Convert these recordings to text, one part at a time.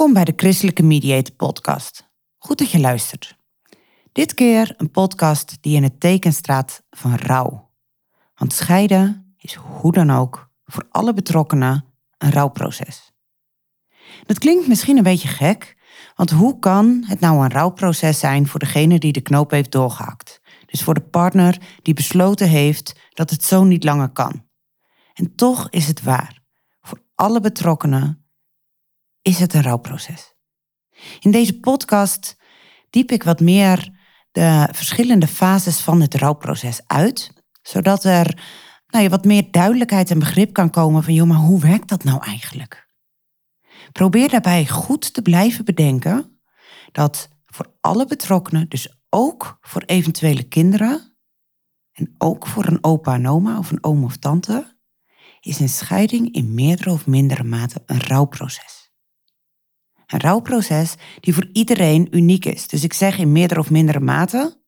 Welkom bij de Christelijke Mediator Podcast. Goed dat je luistert. Dit keer een podcast die in het teken staat van rouw. Want scheiden is hoe dan ook voor alle betrokkenen een rouwproces. Dat klinkt misschien een beetje gek, want hoe kan het nou een rouwproces zijn voor degene die de knoop heeft doorgehakt? Dus voor de partner die besloten heeft dat het zo niet langer kan. En toch is het waar. Voor alle betrokkenen is het een rouwproces. In deze podcast diep ik wat meer de verschillende fases van het rouwproces uit, zodat er nou wat meer duidelijkheid en begrip kan komen van, joh, maar hoe werkt dat nou eigenlijk? Probeer daarbij goed te blijven bedenken dat voor alle betrokkenen, dus ook voor eventuele kinderen en ook voor een opa en oma of een oom of tante, is een scheiding in meerdere of mindere mate een rouwproces. Een rouwproces die voor iedereen uniek is. Dus ik zeg in meerdere of mindere mate.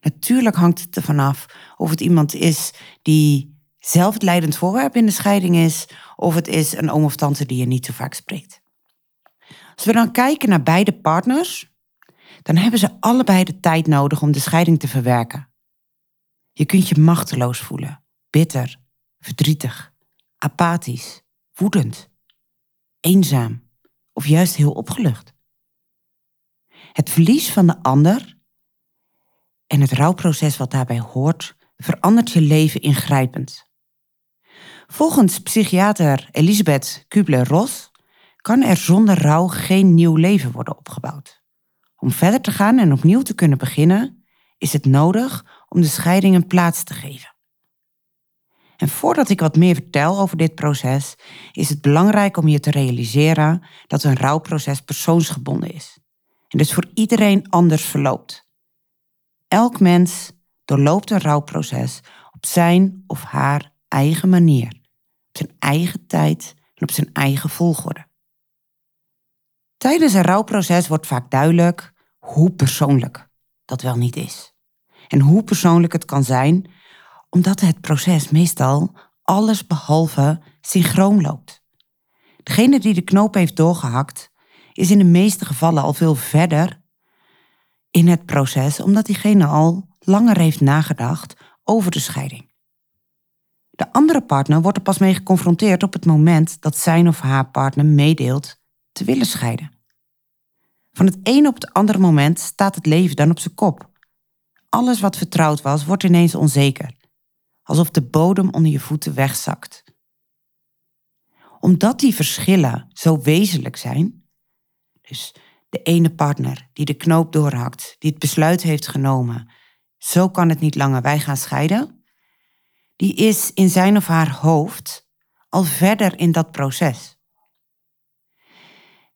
Natuurlijk hangt het ervan af of het iemand is die zelf het leidend voorwerp in de scheiding is, of het is een oom of tante die je niet zo vaak spreekt. Als we dan kijken naar beide partners, dan hebben ze allebei de tijd nodig om de scheiding te verwerken. Je kunt je machteloos voelen, bitter, verdrietig, apathisch, woedend, eenzaam of juist heel opgelucht. Het verlies van de ander en het rouwproces wat daarbij hoort, verandert je leven ingrijpend. Volgens psychiater Elisabeth Kubler-Ross kan er zonder rouw geen nieuw leven worden opgebouwd. Om verder te gaan en opnieuw te kunnen beginnen, is het nodig om de scheiding een plaats te geven. En voordat ik wat meer vertel over dit proces, is het belangrijk om je te realiseren dat een rouwproces persoonsgebonden is. En dus voor iedereen anders verloopt. Elk mens doorloopt een rouwproces op zijn of haar eigen manier, op zijn eigen tijd en op zijn eigen volgorde. Tijdens een rouwproces wordt vaak duidelijk hoe persoonlijk dat wel niet is. En hoe persoonlijk het kan zijn omdat het proces meestal alles behalve synchroon loopt. Degene die de knoop heeft doorgehakt, is in de meeste gevallen al veel verder in het proces, omdat diegene al langer heeft nagedacht over de scheiding. De andere partner wordt er pas mee geconfronteerd op het moment dat zijn of haar partner meedeelt te willen scheiden. Van het een op het andere moment staat het leven dan op zijn kop. Alles wat vertrouwd was, wordt ineens onzeker alsof de bodem onder je voeten wegzakt. Omdat die verschillen zo wezenlijk zijn, dus de ene partner die de knoop doorhakt, die het besluit heeft genomen, zo kan het niet langer, wij gaan scheiden, die is in zijn of haar hoofd al verder in dat proces.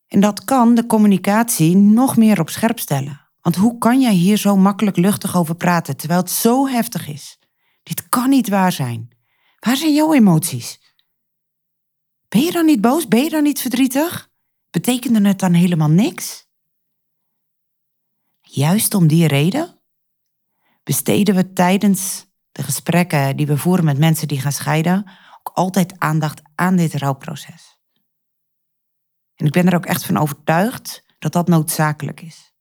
En dat kan de communicatie nog meer op scherp stellen. Want hoe kan jij hier zo makkelijk luchtig over praten terwijl het zo heftig is? Dit kan niet waar zijn. Waar zijn jouw emoties? Ben je dan niet boos? Ben je dan niet verdrietig? Betekende het dan helemaal niks? Juist om die reden besteden we tijdens de gesprekken die we voeren met mensen die gaan scheiden ook altijd aandacht aan dit rouwproces. En ik ben er ook echt van overtuigd dat dat noodzakelijk is.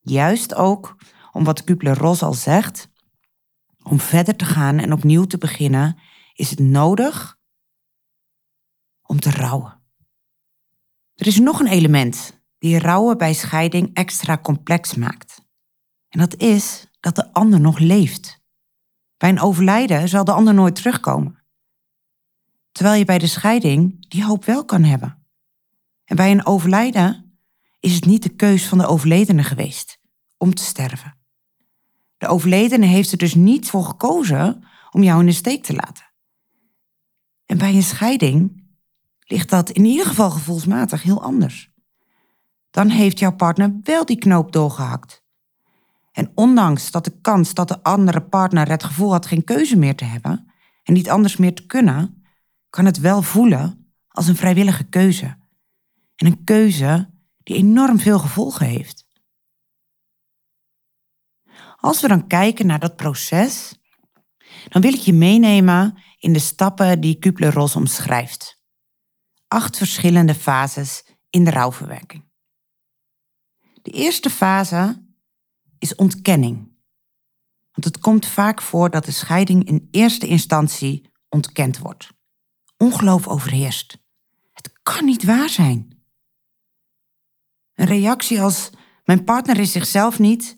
Juist ook om wat Kubler-Ross al zegt, om verder te gaan en opnieuw te beginnen, is het nodig om te rouwen. Er is nog een element die rouwen bij scheiding extra complex maakt. En dat is dat de ander nog leeft. Bij een overlijden zal de ander nooit terugkomen. Terwijl je bij de scheiding die hoop wel kan hebben. En bij een overlijden is het niet de keus van de overledene geweest om te sterven. De overledene heeft er dus niet voor gekozen om jou in de steek te laten. En bij een scheiding ligt dat in ieder geval gevoelsmatig heel anders. Dan heeft jouw partner wel die knoop doorgehakt. En ondanks dat de kans dat de andere partner het gevoel had geen keuze meer te hebben en niet anders meer te kunnen, kan het wel voelen als een vrijwillige keuze. En een keuze die enorm veel gevolgen heeft. Als we dan kijken naar dat proces, dan wil ik je meenemen in de stappen die Kubler-Ross omschrijft. Acht verschillende fases in de rouwverwerking. De eerste fase is ontkenning. Want het komt vaak voor dat de scheiding in eerste instantie ontkend wordt. Ongeloof overheerst. Het kan niet waar zijn. Een reactie als mijn partner is zichzelf niet.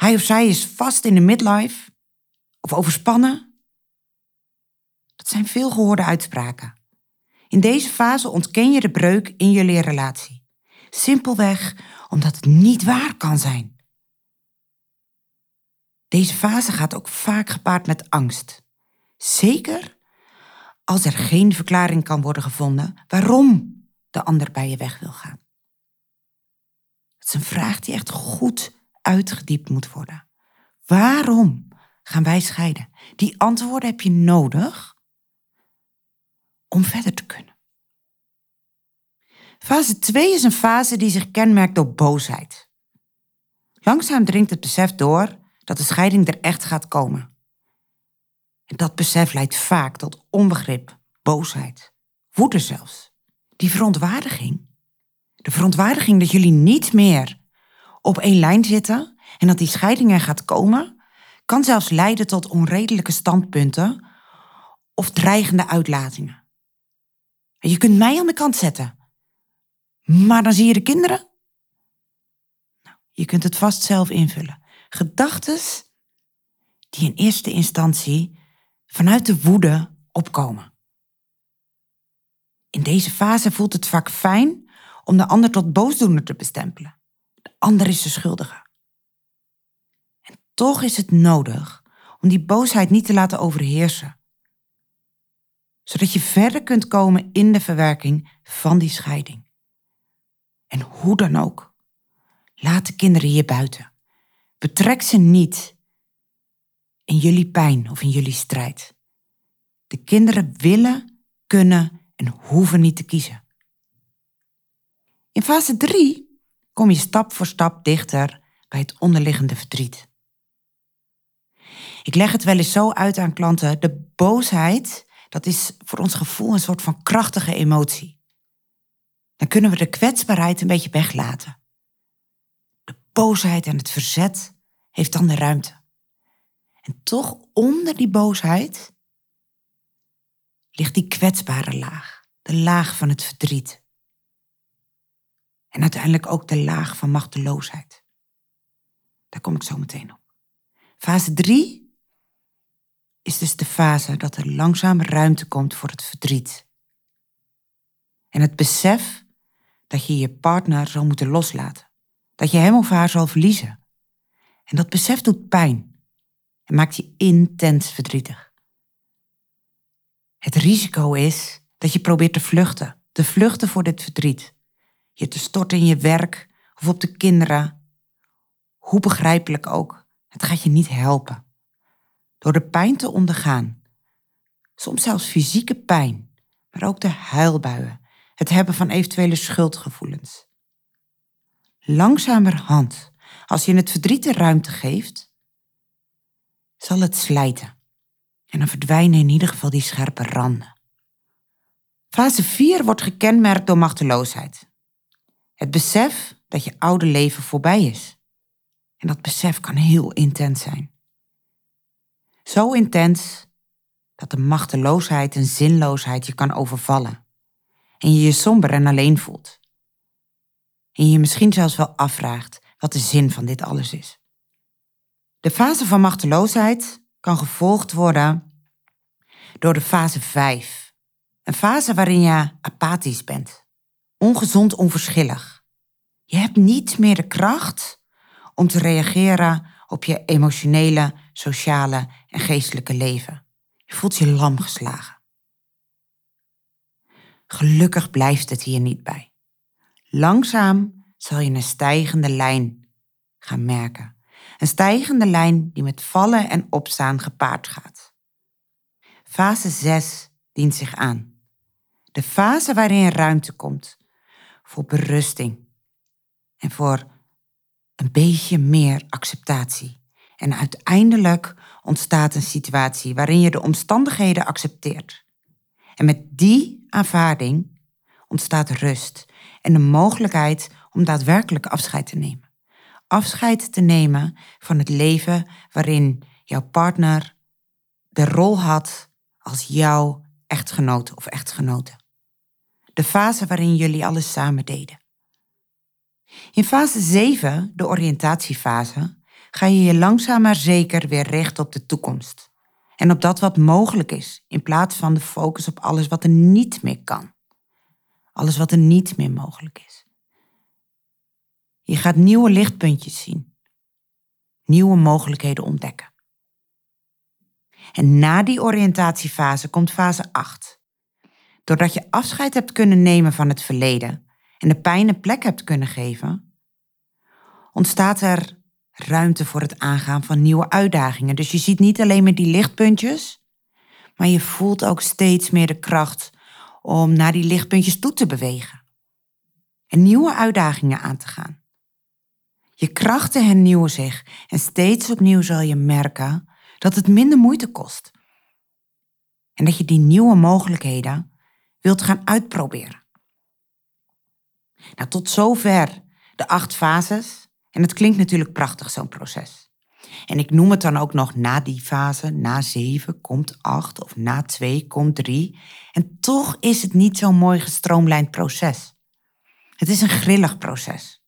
Hij of zij is vast in de midlife of overspannen. Dat zijn veel gehoorde uitspraken. In deze fase ontken je de breuk in jullie relatie. Simpelweg omdat het niet waar kan zijn. Deze fase gaat ook vaak gepaard met angst. Zeker als er geen verklaring kan worden gevonden waarom de ander bij je weg wil gaan. Het is een vraag die echt goed uitgediept moet worden. Waarom gaan wij scheiden? Die antwoorden heb je nodig om verder te kunnen. Fase 2 is een fase die zich kenmerkt door boosheid. Langzaam dringt het besef door dat de scheiding er echt gaat komen. En dat besef leidt vaak tot onbegrip, boosheid, woede zelfs. Die verontwaardiging, de verontwaardiging dat jullie niet meer op één lijn zitten en dat die scheiding er gaat komen, kan zelfs leiden tot onredelijke standpunten of dreigende uitlatingen. Je kunt mij aan de kant zetten, maar dan zie je de kinderen. Nou, je kunt het vast zelf invullen. Gedachtes die in eerste instantie vanuit de woede opkomen. In deze fase voelt het vaak fijn om de ander tot boosdoener te bestempelen. De ander is de schuldige. En toch is het nodig om die boosheid niet te laten overheersen. Zodat je verder kunt komen in de verwerking van die scheiding. En hoe dan ook, laat de kinderen hier buiten. Betrek ze niet in jullie pijn of in jullie strijd. De kinderen willen, kunnen en hoeven niet te kiezen. In fase 3 kom je stap voor stap dichter bij het onderliggende verdriet. Ik leg het wel eens zo uit aan klanten. De boosheid, dat is voor ons gevoel een soort van krachtige emotie dan kunnen we de kwetsbaarheid een beetje weglaten. De boosheid en het verzet heeft dan de ruimte. En toch onder die boosheid ligt die kwetsbare laag, de laag van het verdriet. En uiteindelijk ook de laag van machteloosheid. Daar kom ik zo meteen op. Fase 3 is dus de fase dat er langzaam ruimte komt voor het verdriet. En het besef dat je je partner zal moeten loslaten. Dat je hem of haar zal verliezen. En dat besef doet pijn en maakt je intens verdrietig. Het risico is dat je probeert te vluchten, te vluchten voor dit verdriet. Je te storten in je werk of op de kinderen. Hoe begrijpelijk ook, het gaat je niet helpen. Door de pijn te ondergaan, soms zelfs fysieke pijn, maar ook de huilbuien het hebben van eventuele schuldgevoelens. Langzamerhand, als je het verdriet de ruimte geeft, zal het slijten. En dan verdwijnen in ieder geval die scherpe randen. Fase 4 wordt gekenmerkt door machteloosheid. Het besef dat je oude leven voorbij is. En dat besef kan heel intens zijn. Zo intens dat de machteloosheid en zinloosheid je kan overvallen en je je somber en alleen voelt. en je misschien zelfs wel afvraagt wat de zin van dit alles is. De fase van machteloosheid kan gevolgd worden door de fase 5. Een fase waarin je apathisch bent, ongezond onverschillig. Je hebt niet meer de kracht om te reageren op je emotionele, sociale en geestelijke leven. Je voelt je lam geslagen. Gelukkig blijft het hier niet bij. Langzaam zal je een stijgende lijn gaan merken. Een stijgende lijn die met vallen en opstaan gepaard gaat. Fase 6 dient zich aan. De fase waarin ruimte komt voor berusting en voor een beetje meer acceptatie. En uiteindelijk ontstaat een situatie waarin je de omstandigheden accepteert. En met die aanvaarding ontstaat rust en de mogelijkheid om daadwerkelijk afscheid te nemen. Afscheid te nemen van het leven waarin jouw partner de rol had als jouw echtgenoot of echtgenote. De fase waarin jullie alles samen deden. In fase 7, de oriëntatiefase, ga je je langzaam maar zeker weer richten op de toekomst. En op dat wat mogelijk is, in plaats van de focus op alles wat er niet meer kan. Alles wat er niet meer mogelijk is. Je gaat nieuwe lichtpuntjes zien. Nieuwe mogelijkheden ontdekken. En na die oriëntatiefase komt fase 8. Doordat je afscheid hebt kunnen nemen van het verleden en de pijn een plek hebt kunnen geven, ontstaat er ruimte voor het aangaan van nieuwe uitdagingen. Dus je ziet niet alleen maar die lichtpuntjes, maar je voelt ook steeds meer de kracht om naar die lichtpuntjes toe te bewegen. En nieuwe uitdagingen aan te gaan. Je krachten hernieuwen zich en steeds opnieuw zal je merken dat het minder moeite kost. En dat je die nieuwe mogelijkheden wilt gaan uitproberen. Nou, tot zover de acht fases. En het klinkt natuurlijk prachtig, zo'n proces. En ik noem het dan ook nog na die fase, na zeven komt acht of na twee komt drie. En toch is het niet zo'n mooi gestroomlijnd proces. Het is een grillig proces.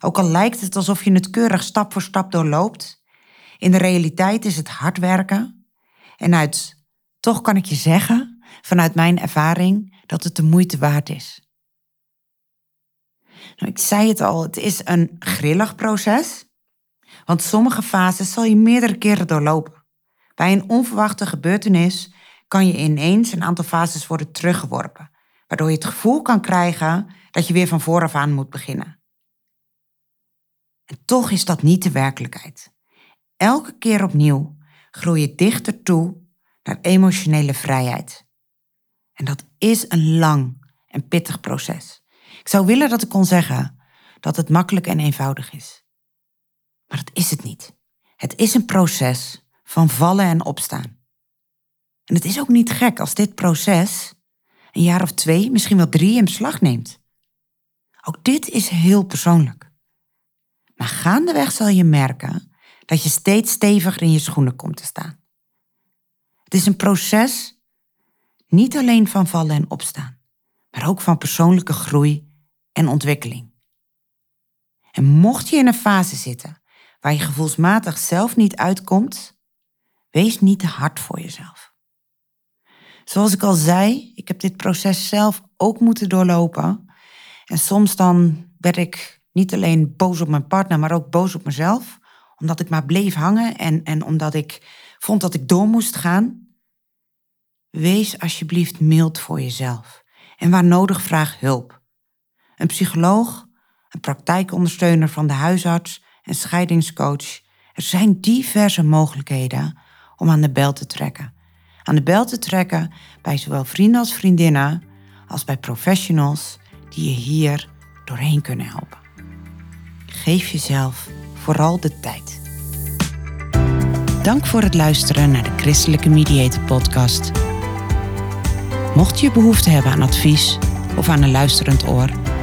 Ook al lijkt het alsof je het keurig stap voor stap doorloopt, in de realiteit is het hard werken. En uit, toch kan ik je zeggen, vanuit mijn ervaring, dat het de moeite waard is. Nou, ik zei het al, het is een grillig proces. Want sommige fases zal je meerdere keren doorlopen. Bij een onverwachte gebeurtenis kan je ineens een aantal fases worden teruggeworpen, waardoor je het gevoel kan krijgen dat je weer van vooraf aan moet beginnen. En toch is dat niet de werkelijkheid. Elke keer opnieuw groei je dichter toe naar emotionele vrijheid. En dat is een lang en pittig proces. Ik zou willen dat ik kon zeggen dat het makkelijk en eenvoudig is. Maar dat is het niet. Het is een proces van vallen en opstaan. En het is ook niet gek als dit proces een jaar of twee, misschien wel drie in beslag neemt. Ook dit is heel persoonlijk. Maar gaandeweg zal je merken dat je steeds steviger in je schoenen komt te staan. Het is een proces niet alleen van vallen en opstaan, maar ook van persoonlijke groei en ontwikkeling. En mocht je in een fase zitten waar je gevoelsmatig zelf niet uitkomt, wees niet te hard voor jezelf. Zoals ik al zei, ik heb dit proces zelf ook moeten doorlopen. En soms dan werd ik niet alleen boos op mijn partner, maar ook boos op mezelf. Omdat ik maar bleef hangen en, en omdat ik vond dat ik door moest gaan. Wees alsjeblieft mild voor jezelf. En waar nodig vraag hulp een psycholoog, een praktijkondersteuner van de huisarts, een scheidingscoach. Er zijn diverse mogelijkheden om aan de bel te trekken. Aan de bel te trekken bij zowel vrienden als vriendinnen, als bij professionals die je hier doorheen kunnen helpen. Geef jezelf vooral de tijd. Dank voor het luisteren naar de Christelijke Mediator Podcast. Mocht je behoefte hebben aan advies of aan een luisterend oor,